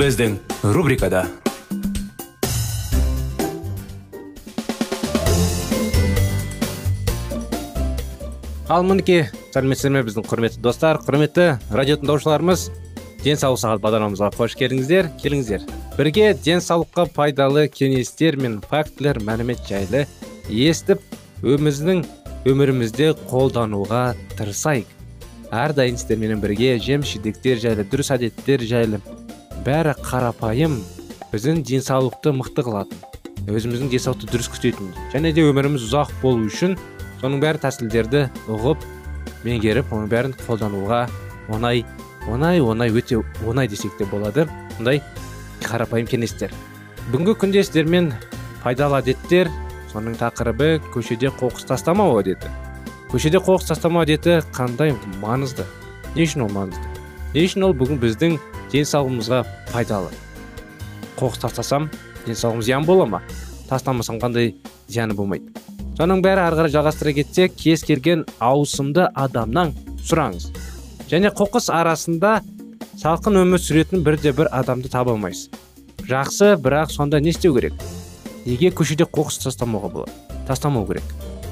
Біздің рубрикада ал мінекей сәлеметсіздер ме біздің құрметті достар құрметті радио тыңдаушыларымыз денсаулық сағат бағдарламамызға қош келдіңіздер келіңіздер бірге денсаулыққа пайдалы кеңестер мен фактілер мәлімет жайлы естіп өміздің өмірімізде қолдануға тырысайық әрдайым сіздермен бірге жем жидектер жайлы дұрыс әдеттер жайлы бәрі қарапайым біздің денсаулықты мықты қылатын өзіміздің денсаулықты дұрыс күтетін және де өміріміз ұзақ болу үшін соның бәрі тәсілдерді ұғып меңгеріп оның бәрін қолдануға оңай оңай оңай өте оңай десек те болады. Сондай қарапайым кеңестер. Бүгінгі күнде сіздермен пайдалы әдеттер соның тақырыбы көшеде қоқыс тастамау әдеті көшеде қоқыс тастамау әдеті қандай маңызды? Не үшін ол маңызды? Не үшін ол бүгін біздің денсаулығымызға пайдалы. Қоқыс тастасам денсаулығым зиян бола ма? Тастамасам қандай зияны болмайды? Соның бәрі ары қарай жалғастыра кетсек кез келген ауысымды адамнан сұраңыз. Және қоқыс арасында салқын өмір сүретін бірде бір адамды таба алмайсыз. Жақсы бірақ сонда не істеу керек? Неге көшеде қоқыс тастамауға болады? Тастамау керек.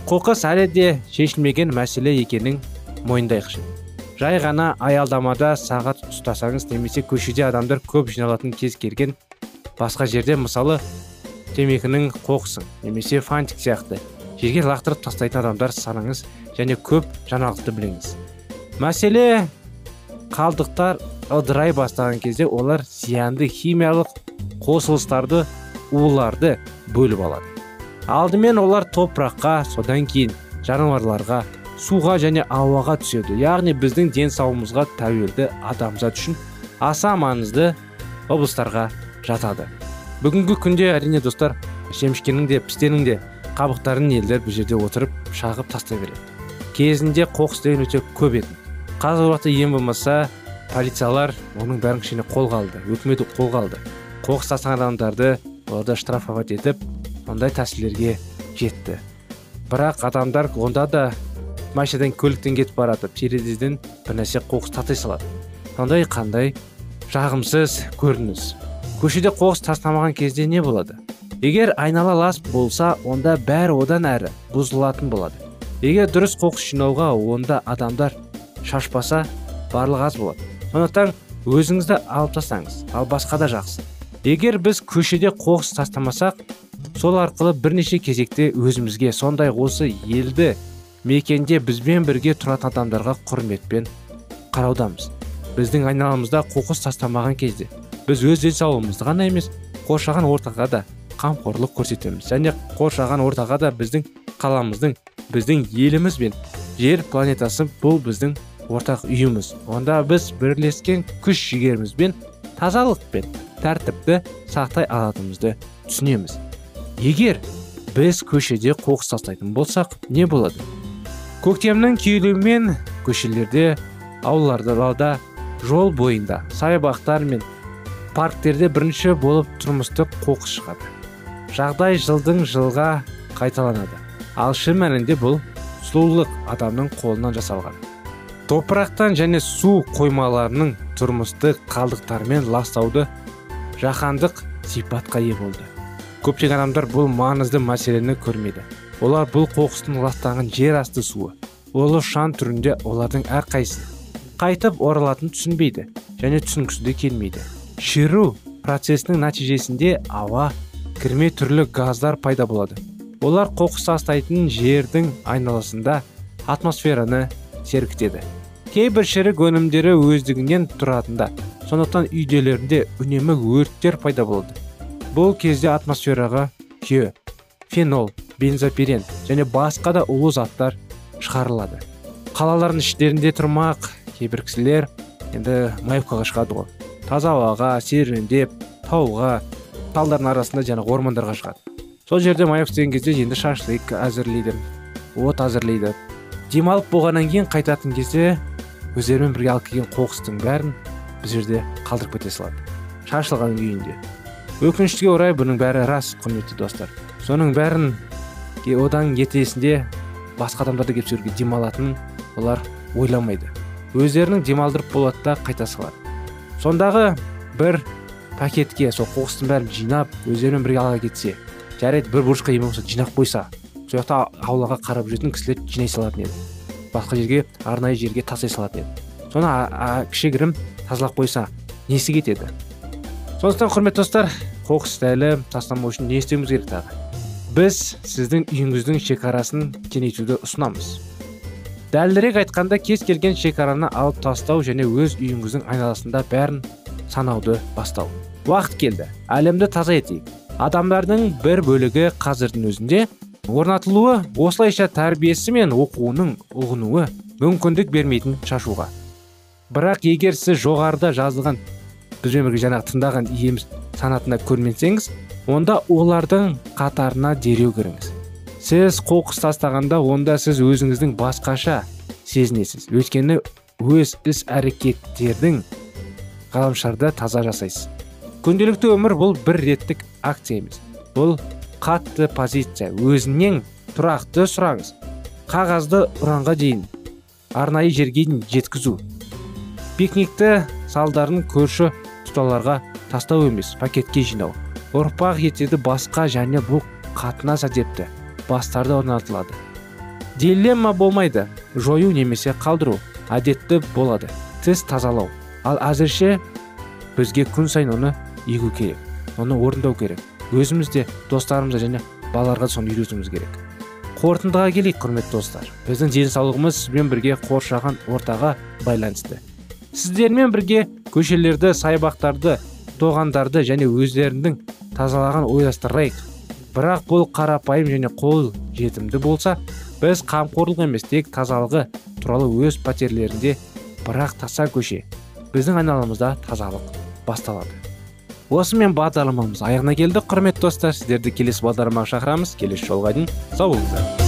Қоқыс әлі де шешілмеген мәселе екенін мойындайықшы. Жай ғана аялдамада сағат ұстасаңыз немесе көшеде адамдар көп жиналатын кез келген басқа жерде мысалы темекінің қоқысын немесе фантик сияқты жерге лақтырып тастайтын адамдар санаңыз және көп жаңалықты біліңіз. Мәселе қалдықтар ыдырай бастаған кезде олар зиянды химиялық қосылыстарды уларды бөліп алады. Алдымен олар топыраққа содан кейін жануарларға суға және ауаға түседі. Яғни біздің денсаулығымызға тәуелді адамзат үшін аса маңызды облыстарға жатады. Бүгінгі күнде әрине достар жемішкенің де пістенің де қабықтарын елдер бұл жерде отырып шағып тастай береді. Кезінде қоқыс деген өте көп еді. Қазіргі уақытта ең болмаса полициялар оның бәрін кішкене қолға алды өкімет қолға алды. Қоқыс тастаған адамдарды оларды штрафовать етіп ондай тәсілдерге жетті. Бірақ адамдар онда да машинадан көліктен кетіп барады. Терезеден бір нәрсе қоқыс тастай салады. Сондай қандай жағымсыз көрініс. Көшеде қоқыс тастамаған кезде не болады? Егер айнала лас болса онда бәрі одан әрі бұзылатын болады. Егер дұрыс қоқыс жинауға онда адамдар шашпаса барлығы аз болады. Сондықтан өзіңізді алып тастаңыз ал басқа да жақсы. Егер біз көшеде қоқыс тастамасақ сол арқылы бірнеше кезекте өзімізге сондай осы елді мекенде бізбен бірге тұратын адамдарға құрметпен қараудамыз. Біздің айналамызда қоқыс тастамаған кезде біз өз денсаулығымызды ғана емес қоршаған ортаға да қамқорлық көрсетеміз. Және қоршаған ортаға да біздің қаламыздың біздің еліміз бен жер планетасы бұл біздің ортақ үйіміз. Онда біз бірлескен күш жігерімізбен тазалық пен тәртіпті сақтай алатынымызды түсінеміз. Егер біз көшеде қоқыс тастайтын болсақ не болады? Көктемнің күйлімен көшелерде аулаларда жол бойында саябақтар мен парктерде бірінші болып тұрмыстық қоқыс шығады. Жағдай жылдың жылға қайталанады. Ал шын мәнінде бұл сұлулық адамның қолынан жасалған. Топырақтан және су қоймаларының тұрмыстық қалдықтармен ластауды жаһандық сипатқа ие болды. Көптеген адамдар бұл маңызды мәселені көрмейді. Олар бұл қоқыстың ластаған жер асты суы. Улы шаң түрінде олардың әрқайсысы қайтып оралатынын түсінбейді және түсінгісі де келмейді. Шеру процесінің нәтижесінде ауа кірме түрлі газдар пайда болады. Олар қоқыс тастайтын жердің айналасында атмосфераны сергітеді. Кейбір шірік өнімдері өздігінен тұратында сондықтан үйделерінде үнемі өрттер пайда болады. Бұл кезде атмосфераға күйе фенол бензопирен және басқа да улы заттар шығарылады. Қалалардың іштерінде тұрмақ кейбір кісілер енді маевкаға шығады ғой. Таза ауаға серуендеп тауға талдардың арасында жаңағы ормандарға шығады. Сол жерде маев істеген кезде енді шашлык әзірлейді от әзірлейді. Демалып болғаннан кейін қайтатын кезде өздерімен бірге алып келген қоқыстың бәрін бұл жерде қалдырып кете салады. Шашылған күйінде өкінішке орай бұның бәрі рас құрметті достар. Соның бәрін одан ертесінде басқа адамдарды келіп сол жерге демалатынын олар ойламайды. Өздерінің демалдырып болады да қайта салады. Сондағы бір пакетке сол қоқыстың бәрін жинап өздерімен бірге ала кетсе жарайды бір бұрышқа ең болмаса жинап қойса сол жақта аулаға қарап жүретін кісілер жинай салатын еді. Басқа жерге арнайы жерге тастай салатын еді. Соны кішігірім тазалап қойса несі кетеді? Сондықтан құрметті достар қоқысты әлі тастамау үшін не істеуіміз керек тағы? Біз сіздің үйіңіздің шекарасын кеңейтуді ұсынамыз. Дәлірек айтқанда кез келген шекараны алып тастау және өз үйіңіздің айналасында бәрін санауды бастау. Уақыт келді. Әлемді таза етейік. Адамдардың бір бөлігі қазірдің өзінде орнатылуы осылайша тәрбиесі мен оқуының ұғынуы мүмкіндік бермейтін шашуға. Бірақ егер сіз жоғарыда жазылған бізбен бірге жаңағы тыңдаған иеміз санатына көрменсеңіз онда олардың қатарына дереу кіріңіз. Сіз қоқыс тастағанда онда сіз өзіңіздің басқаша сезінесіз. Өйткені өз іс әрекеттердің ғаламшарда таза жасайсыз. Күнделікті өмір бұл бір реттік акция емес. Бұл қатты позиция. Өзінен тұрақты сұраңыз. Қағазды ұранға дейін арнайы жерге дейін жеткізу. Пикникті салдарын көрші тұталарға тастау емес пакетке жинау. Ұрпақ етеді басқа және бұл қатынас әдепті бастарда орнатылады. Дилемма болмайды жою немесе қалдыру әдетті болады. Тіс тазалау. Ал әзірше бізге күн сайын оны егу керек оны орындау керек. Өзіміз де достарымызға және балаларға соны үйретуіміз керек. Қорытындыға келейік құрметті достар. Біздің денсаулығымыз сізбен бірге қоршаған ортаға байланысты. Сіздермен бірге көшелерді саябақтарды тоғандарды және өздерінің тазалаған ойластырайық. Бірақ бұл қарапайым және қол жетімді болса біз қамқорлық емес тек тазалығы туралы өз пәтерлерінде бірақ таса көше біздің айналамызда тазалық басталады. Осымен бағдарламамыз аяғына келді құрметті достар. Сіздерді келесі бағдарламаға шақырамыз. Келесі жолға дейін сау болыңыздар.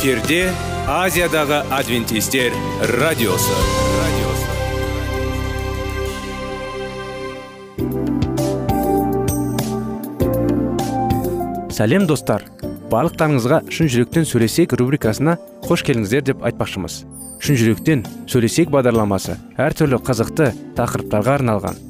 эфирде азиядағы адвентистер радиосы. Сәлем достар. Барлықтарыңызға шын жүректен сөйлесек рубрикасына қош келдіңіздер деп айтпақшымыз. Шын жүректен сөйлесек бағдарламасы әртүрлі қызықты тақырыптарға арналған.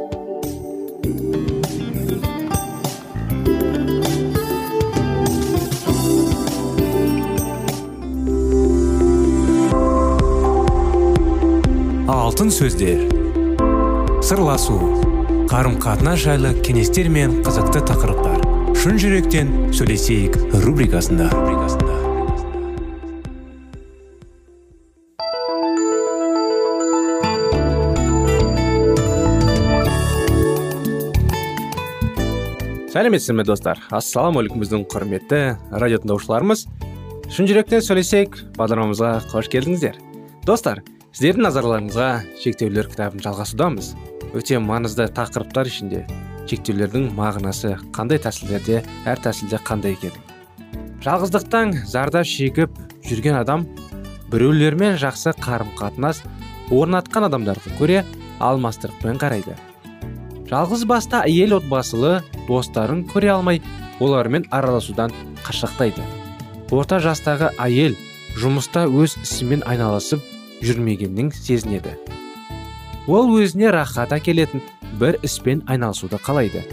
Алтын сөздер. Сырласу қарым қатынас жайлы кеңестер мен қызықты тақырыптар. Шын жүректен сөйлесейік рубрикасында. Сәлеметсіздер ме достар? Ассалаумағалейкум біздің құрметті радио тыңдаушыларымыз шын жүректен сөйлесейік бағдарламамызға қош келдіңіздер. Достар сіздердің назарларыңызға шектеулер кітабын жалғасудамыз. Өте маңызды тақырыптар ішінде шектеулердің мағынасы қандай тәсілдерде әр тәсілде қандай екені. Жалғыздықтан зардап шегіп жүрген адам біреулермен жақсы қарым қатынас орнатқан адамдарды көре алмастырықпен қарайды. Жалғыз басты әйел отбасылы достарын көре алмай олармен араласудан қашықтайды орта жастағы әйел жұмыста өз ісімен айналысып жүрмегеннің сезінеді. Ол өзіне рахат әкелетін бір іспен айналысуды қалайды.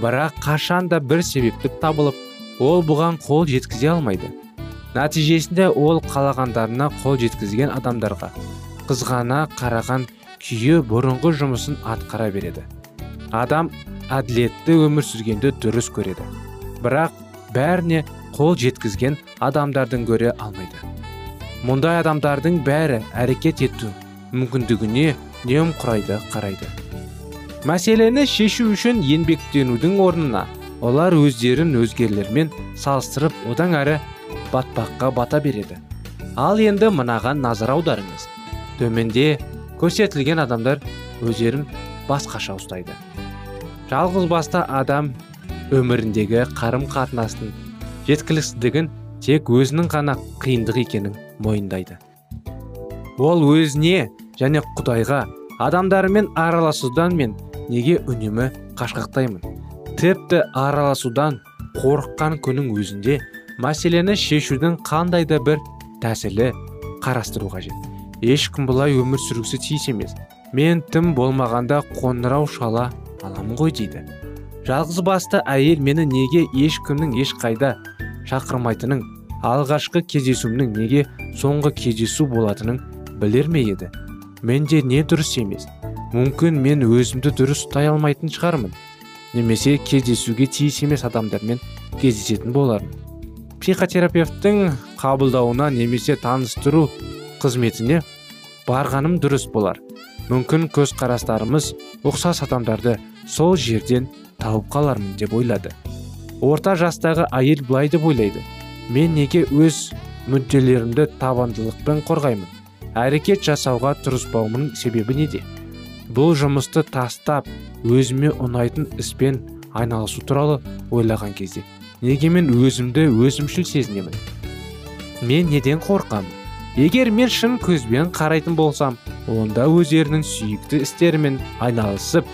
Бірақ қашан да бір себепті табылып ол бұған қол жеткізе алмайды. Нәтижесінде ол қалағандарына қол жеткізген адамдарға қызғана қараған күйі бұрынғы жұмысын атқара береді. Адам әділетті өмір сүргенді дұрыс көреді. Бірақ бәріне қол жеткізген адамдардың көре алмайды. Мұндай адамдардың бәрі әрекет ету мүмкіндігіне немқұрайды қарайды. Мәселені шешу үшін еңбектенудің орнына олар өздерін өзгелермен салыстырып одан әрі батпаққа бата береді. Ал енді мынаған назар аударыңыз. Төменде көрсетілген адамдар өздерін басқаша ұстайды. Жалғыз басты адам өміріндегі қарым қатынастың жеткіліксіздігін тек өзінің ғана қиындық екенін мойындайды. Ол өзіне және құдайға адамдармен араласудан мен неге үнемі қашқақтаймын? Тіпті араласудан қорыққан күннің өзінде мәселені шешудің қандай да бір тәсілі қарастыру қажет. Ешкім бұлай өмір сүргісі тиіс емес. Мен тым болмағанда қоңырау шала аламын ғой дейді. Жалғыз басты әйел мені неге ешкімнің ешқайда шақырмайтынын алғашқы кездесуімнің неге соңғы кездесу болатынын білер ме еді? Менде не дұрыс емес. Мүмкін мен өзімді дұрыс ұстай алмайтын шығармын. Немесе кездесуге тиіс емес адамдармен кездесетін болармын. Психотерапевттің қабылдауына немесе таныстыру қызметіне барғаным дұрыс болар. Мүмкін көзқарастарымыз ұқсас адамдарды сол жерден тауып қалармын деп ойлады. Орта жастағы әйел былай деп ойлайды. Мен неге өз мүдделерімді табандылықпен қорғаймын? Әрекет жасауға тырыспауымның себебі неде? Бұл жұмысты тастап өзіме ұнайтын іспен айналысу туралы ойлаған кезде неге мен өзімді өзімшіл сезінемін? Мен неден қорқамын? Егер мен шын көзбен қарайтын болсам онда өздерінің сүйікті істерімен айналысып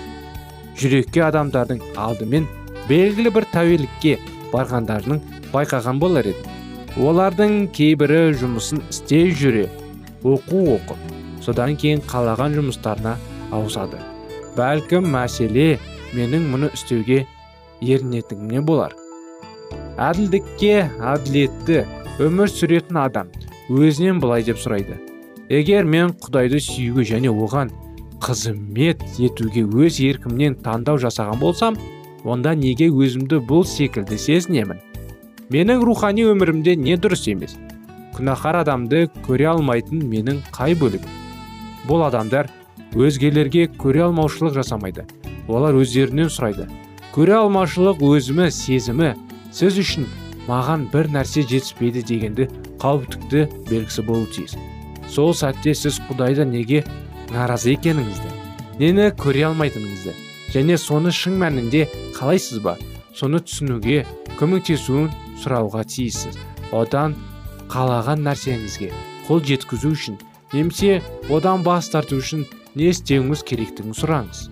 жүрекке адамдардың алдымен белгілі бір тәуелікке барғандарының байқаған болар едім олардың кейбірі жұмысын істей жүре оқу оқып содан кейін қалаған жұмыстарына ауысады. Бәлкім мәселе менің мұны істеуге ерінетінімнен болар. Әділдікке әділетті өмір сүретін адам өзінен былай деп сұрайды. Егер мен құдайды сүюге және оған қызмет етуге өз еркімнен таңдау жасаған болсам онда неге өзімді бұл секілді сезінемін? Менің рухани өмірімде не дұрыс емес? Күнәһар адамды көре алмайтын менің қай бөлігім? Бұл адамдар өзгелерге көре алмаушылық жасамайды. Олар өздерінен сұрайды. Көре алмаушылық өзімі сезімі сіз үшін маған бір нәрсе жетіспейді дегенді қауіптікті белгісі болу тиіс. Сол сәтте сіз құдайды неге наразы екеніңізді нені көре алмайтыныңызды және соны шын мәнінде қалайсыз ба? Соны түсінуге көмектесуін сұрауға тиіссіз. Одан қалаған нәрсеңізге қол жеткізу үшін немесе одан бас тарту үшін не істеуіңіз керектігін сұраңыз.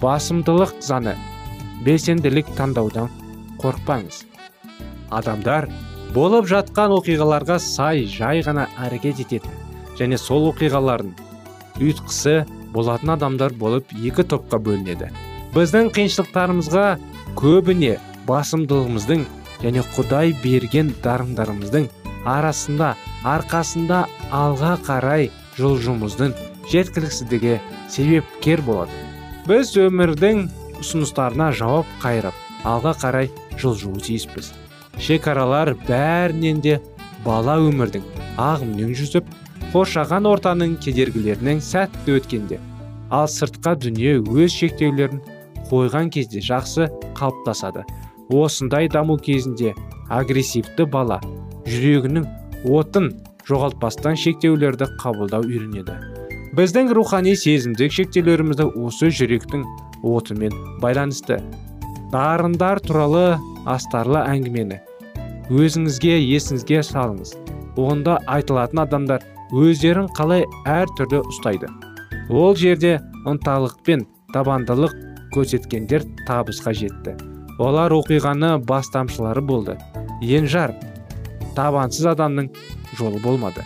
Басымдылық заңы. Белсенділік таңдаудан қорықпаңыз. Адамдар болып жатқан оқиғаларға сай жай ғана әрекет ететін және сол оқиғалардың ұйытқысы болатын адамдар болып екі топқа бөлінеді. Біздің қиыншылықтарымызға көбіне басымдылығымыздың және құдай берген дарындарымыздың арасында арқасында алға қарай жылжуымыздың жеткіліксіздігі себепкер болады. Біз өмірдің ұсыныстарына жауап қайырып алға қарай жылжуы тиіспіз. Шекаралар бәрінен де бала өмірдің ағымымен жүзіп қоршаған ортаның кедергілерінен сәтті өткенде ал сыртқа дүние өз шектеулерін қойған кезде жақсы қалыптасады. Осындай даму кезінде агрессивті бала жүрегінің отын жоғалтпастан шектеулерді қабылдау үйренеді. Біздің рухани сезімдік шектеулерімізді осы жүректің отымен байланысты. Дарындар туралы астарлы әңгімені өзіңізге есіңізге салыңыз. Онда айтылатын адамдар өздерін қалай әр түрлі ұстайды. Ол жерде ынталық пен табандылық көрсеткендер табысқа жетті. Олар оқиғаны бастамшылары болды. Енжар табансыз адамның жолы болмады.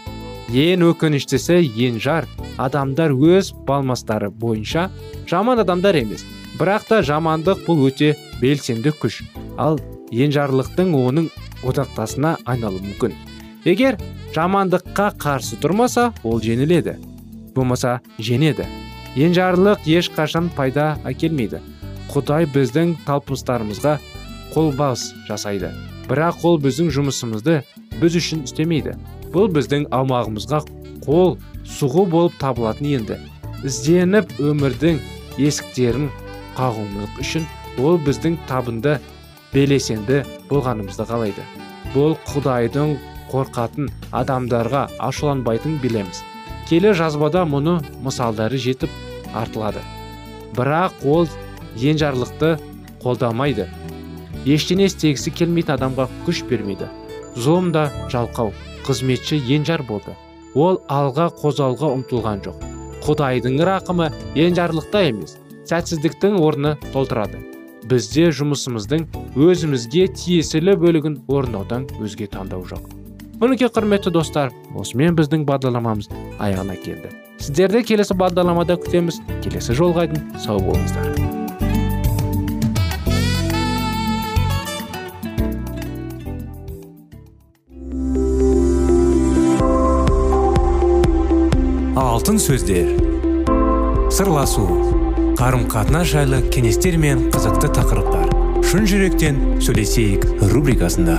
Ең өкініштісі енжар адамдар өз балмастары бойынша жаман адамдар емес. Бірақ та жамандық бұл өте белсенді күш. Ал енжарлықтың оның одақтасына айналуы мүмкін. Егер жамандыққа қарсы тұрмаса ол жеңіледі. Болмаса жеңеді. Енжарлық ешқашан пайда әкелмейді. Құдай біздің талпыныстарымызға қолбас жасайды. Бірақ ол біздің жұмысымызды біз үшін істемейді. Бұл біздің аумағымызға қол сұғу болып табылатын енді. Ізденіп өмірдің есіктерін қағуымыз үшін ол біздің табынды белесенді болғанымызды қалайды. Бұл құдайдың қорқатын адамдарға ашуланбайтын білеміз. Келі жазбада мұны мысалдары жетіп артылады. Бірақ ол енжарлықты қолдамайды. Ештеңе істегісі келмейтін адамға күш бермейді. Зұлым да жалқау қызметші енжар болды. Ол алға қозғауға ұмтылған жоқ. Құдайдың рақымы енжарлықта емес сәтсіздіктің орны толтырады. Бізде жұмысымыздың өзімізге тиесілі бөлігін орындаудан өзге таңдау жоқ. Мінекей құрметті достар осымен біздің бағдарламамыз аяғына келді. Сіздерді келесі бағдарламада күтеміз. Келесі жолға дейін сау болыңыздар. Алтын сөздер. Сырласу. Қарым қатынас жайлы кеңестер мен қызықты тақырыптар. Шын жүректен сөйлесейік рубрикасында.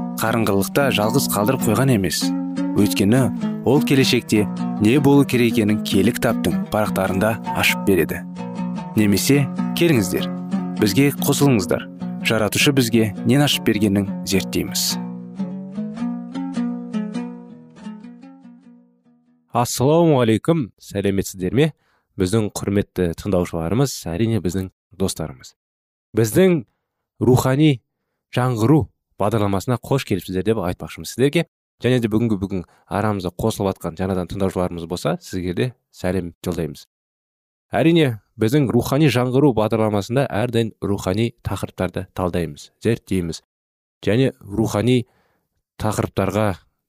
қарыңғылықта жалғыз қалдырып қойған емес. Өйткені ол келешекте не болу керек екенін кітаптың парақтарында ашып береді. Немесе келіңіздер бізге қосылыңыздар. Жаратушы бізге нен ашып бергенін зерттейміз. Ассалаумағалейкум сәлеметсіздер ме? Біздің құрметті тыңдаушыларымыз әрине біздің достарымыз. Біздің рухани жаңғыру бағдарламасына қош келіпсіздер деп айтпақшымыз. Сіздерге және де бүгінгі бүгін арамызда қосылып жатқан жаңадан тыңдаушыларымыз болса сізге де сәлем жолдаймыз. Әрине біздің рухани жаңғыру бағдарламасында әрдайым рухани тақырыптарды талдаймыз зерттейміз және рухани тақырыптарға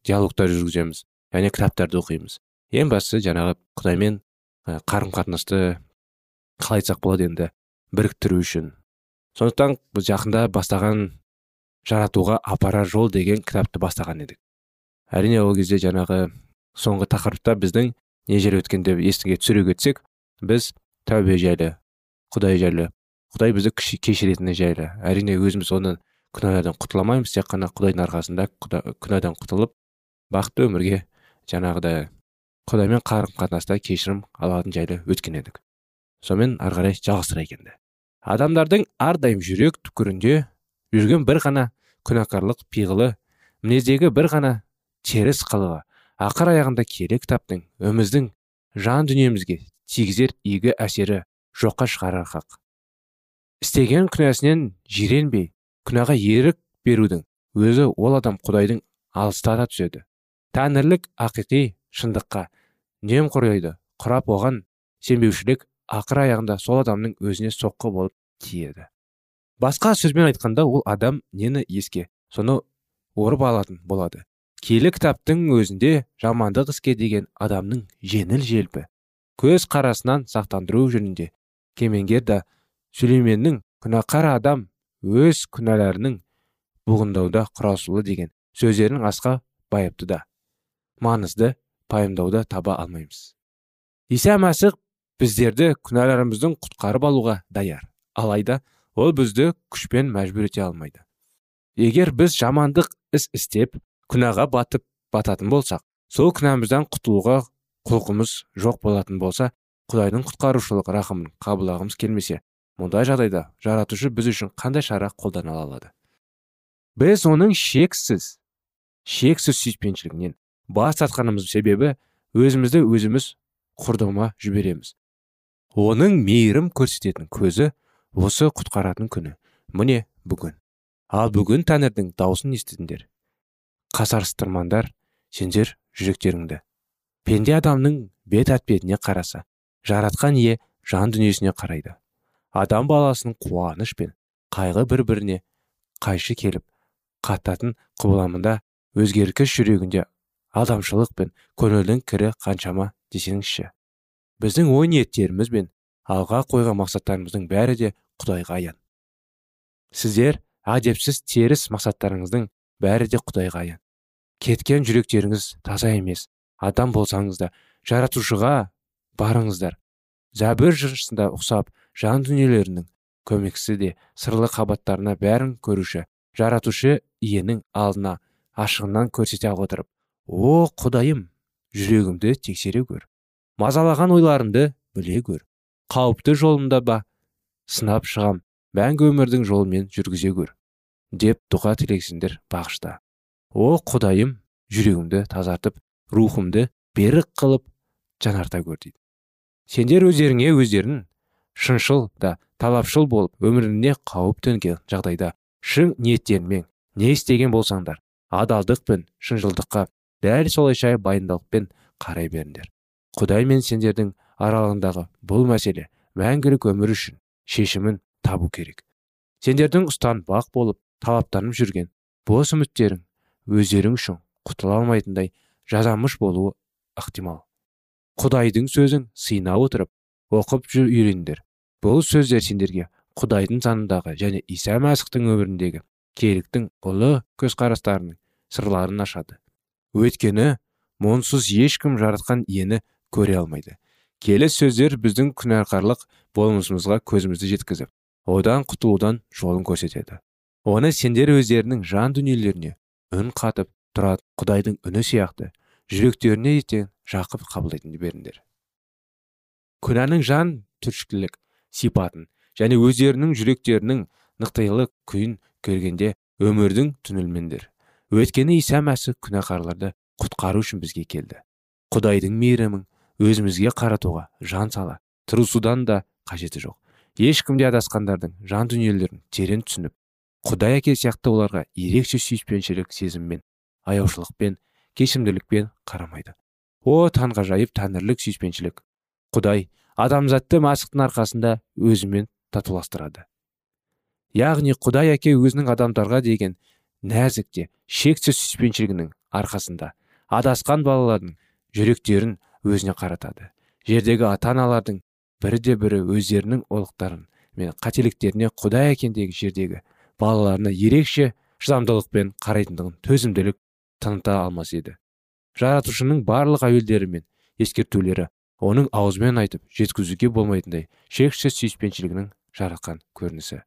диалогтар жүргіземіз және кітаптарды оқимыз. Ең бастысы жаңағы құдаймен қарым қатынасты қалай айтсақ болады енді біріктіру үшін. Сондықтан біз жақында бастаған жаратуға апарар жол деген кітапты бастаған едік. Әрине ол кезде жаңағы соңғы тақырыпта біздің не жайлы өткен деп есіңе түсіре кетсек біз тәубе жайлы құдай жайлы құдай бізді кешіретіні жайлы. Әрине өзіміз оны күнәдан құтыла алмаймыз тек қана құдайдың арқасында күнәдан құтылып бақытты өмірге жаңағыдай құдаймен қарым қатынаста кешірім алатын жайлы өткен едік. Сонымен ары қарай жалғастырайық енді. Адамдардың әрдайым жүрек түкірінде жүрген бір ғана күнәкарлық пиғылы мінездегі бір ғана теріс қылығы. Ақыр аяғында киелі кітаптың өміздің жан дүниемізге тигізер игі әсері жоққа шығарар хақ. Істеген күнәсінен жиренбей күнәға ерік берудің өзі ол адам құдайдың алыстата түседі. Тәңірлік ақиқи шындыққа немқұрайды құрап оған сенбеушілік ақыр аяғында сол адамның өзіне соққы болып тиеді. Басқа сөзбен айтқанда ол адам нені еске соны орып алатын болады. Киелі кітаптың өзінде жамандық іске деген адамның жеңіл желпі көз қарасынан сақтандыру жөнінде. Кемеңгер да сүлейменнің күнәқар адам өз күнәларының бұғындауда құрасулы деген сөздерін асқа байыпты да. Маңызды пайымдауды таба алмаймыз. Иса мәсіх біздерді күнәларымыздың құтқарып алуға даяр. Алайда ол бізді күшпен мәжбүр ете алмайды. Егер біз жамандық іс істеп күнәға батып бататын болсақ сол күнәмізден құтылуға құлқымыз жоқ болатын болса құдайдың құтқарушылық рақымын қабылдағымыз келмесе мұндай жағдайда жаратушы біз үшін қандай шара қолдана алады? Біз оның шексіз шексіз сүйіспеншілігінен бас тартқанымыз себебі өзімізді өзіміз құрдымға жібереміз. Оның мейірім көрсететін көзі осы құтқаратын күні. Міне бүгін. Ал бүгін тәңірдің даусын естідіңдер қасарыстырмандар сендер жүректеріңді. Пенде адамның бет әтпетіне қараса жаратқан ие жан дүниесіне қарайды. Адам баласының қуаныш пен қайғы бір біріне қайшы келіп қататын құбыламында өзгеркіш жүрегінде адамшылық пен көңілдің кірі қаншама десеңізші. Біздің ой ниеттеріміз бен алға қойған мақсаттарымыздың бәрі де құдайға аян. Сіздер әдепсіз теріс мақсаттарыңыздың бәрі де құдайға аян. Кеткен жүректеріңіз таза емес адам болсаңыз да жаратушыға барыңыздар. Зәбір жыршысында ұқсап жан дүниелерінің көмексі де сырлы қабаттарына бәрін көруші жаратушы иенің алдына ашығынан көрсете отырып о құдайым жүрегімді тексере көр мазалаған ойларымды біле көр қауіпті жолымда ба сынап шығам мәңгі өмірдің жолымен жүргізе көр деп дұға тілексіңдер бағышта. О құдайым жүрегімді тазартып рухымды берік қылып жанарта көр дейді. Сендер өздеріңе өздерін шыншыл да талапшыл болып өміріне қауіп төнген жағдайда шын ниеттеріңмен не істеген болсаңдар адалдық пен шыншылдыққа дәл солайша байындалықпен қарай беріңдер. Құдай мен сендердің аралығындағы бұл мәселе мәңгілік өмір үшін шешімін табу керек. Сендердің ұстанбақ болып талаптанып жүрген бос үміттерің өздерің үшін құтыла алмайтындай жазамыш болуы ықтимал. Құдайдың сөзін сыйна отырып оқып жүр үйреніңдер бұл сөздер сендерге құдайдың санындағы және иса мәсіхтің өміріндегі керіктің ұлы көзқарастарының сырларын ашады. Өйткені мұнсыз ешкім жаратқан иені көре алмайды. Келі сөздер біздің күнәқарлық болмысымызға көзімізді жеткізіп одан құтылудан жолын көрсетеді. Оны сендер өздерінің жан дүниелеріне үн қатып тұратын құдайдың үні сияқты жүректеріне ертең жақып қабылдайтын беріңдер. Күнәнің жан түршікілік сипатын және өздерінің жүректерінің нықтайлы күйін көргенде өмірдің түнілмендер. Өйткені иса мәсіх күнәқарларды құтқару үшін бізге келді. Құдайдың мейірімін өзімізге қаратуға жан сала. Тырысудан да қажеті жоқ. Ешкімде адасқандардың жан дүниелерін терең түсініп құдай әке сияқты оларға ерекше сүйіспеншілік сезіммен аяушылықпен кешімділікпен қарамайды. О таңғажайып тәңірлік сүйіспеншілік! Құдай адамзатты масықтың арқасында өзімен татуластырады. Яғни құдай әке өзінің адамдарға деген нәзік те шексіз сүйіспеншілігінің арқасында адасқан балалардың жүректерін өзіне қаратады. Жердегі ата аналардың бірі де бірі өздерінің олықтарын мен қателіктеріне құдай әкендегі жердегі балаларына ерекше шыдамдылықпен қарайтындығын төзімділік таныта алмас еді. Жаратушының барлық әуелдері мен ескертулері оның аузымен айтып жеткізуге болмайтындай шексіз сүйіспеншілігінің жаратқан көрінісі.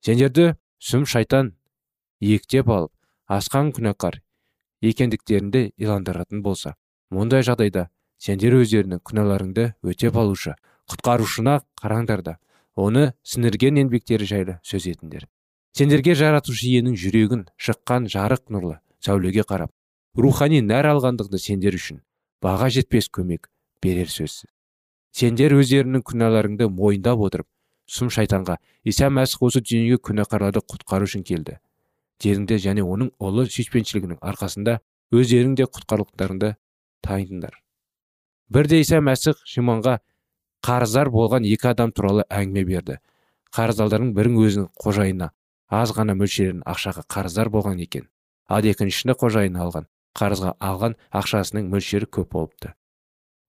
Сендерді сүм шайтан ектеп алып асқан күнәқар екендіктерінде иландыратын болса мұндай жағдайда сендер өздерінің күнәларыңды өтеп алушы құтқарушына қараңдар да оны сіңірген еңбектері жайлы сөз етіңдер. Сендерге жаратушы иенің жүрегін шыққан жарық нұрлы сәулеге қарап рухани нәр алғандықты сендер үшін баға жетпес көмек берер сөзсіз. Сендер өздерінің күнәларыңды мойындап отырып сұм шайтанға иса мәсіх осы дүниеге күнәқарларды құтқару үшін келді дедіңдер және оның ұлы сүйіспеншілігінің арқасында өздерің де құтқарлықтарыңды тайындыңдар бірде иса мәсіх шимонға қарыздар болған екі адам туралы әңгіме берді. Қарыздардың бірін өзінің қожайынына аз ғана мөлшерін ақшаға қарыздар болған екен. Ал екіншісінде қожайыны алған қарызға алған ақшасының мөлшері көп болыпты.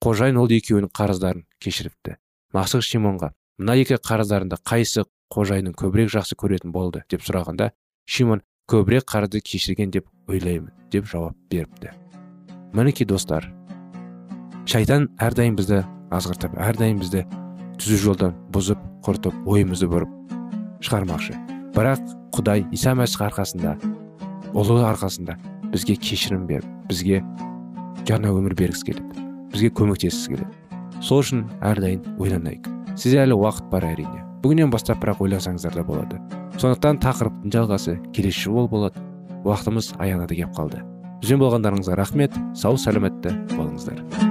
Қожайын ол екеуінің қарыздарын кешіріпті. Мақсық шимонға мына екі қарыздарында қайсы қожайынын көбірек жақсы көретін болды? деп сұрағанда шимон көбірек қарызды кешірген деп ойлаймын деп жауап беріпті. Мінекей достар. Шайтан әрдайым бізді азғыртып әрдайым бізді түзу жолдан бұзып құртып ойымызды бұрып шығармақшы. Бірақ құдай иса мәсіх арқасында ұлы арқасында бізге кешірім беріп бізге жаңа өмір бергісі келеді бізге көмектескісі келеді сол үшін әрдайым ойланайық. Сізде әлі уақыт бар әрине. Бүгіннен бастап бірақ ойласаңыздар да болады. Сондықтан тақырыптың жалғасы келесі жолы болады. Уақытымыз аяғына да келіп қалды. Бізбен болғандарыңызға рахмет сау сәлеметті болыңыздар.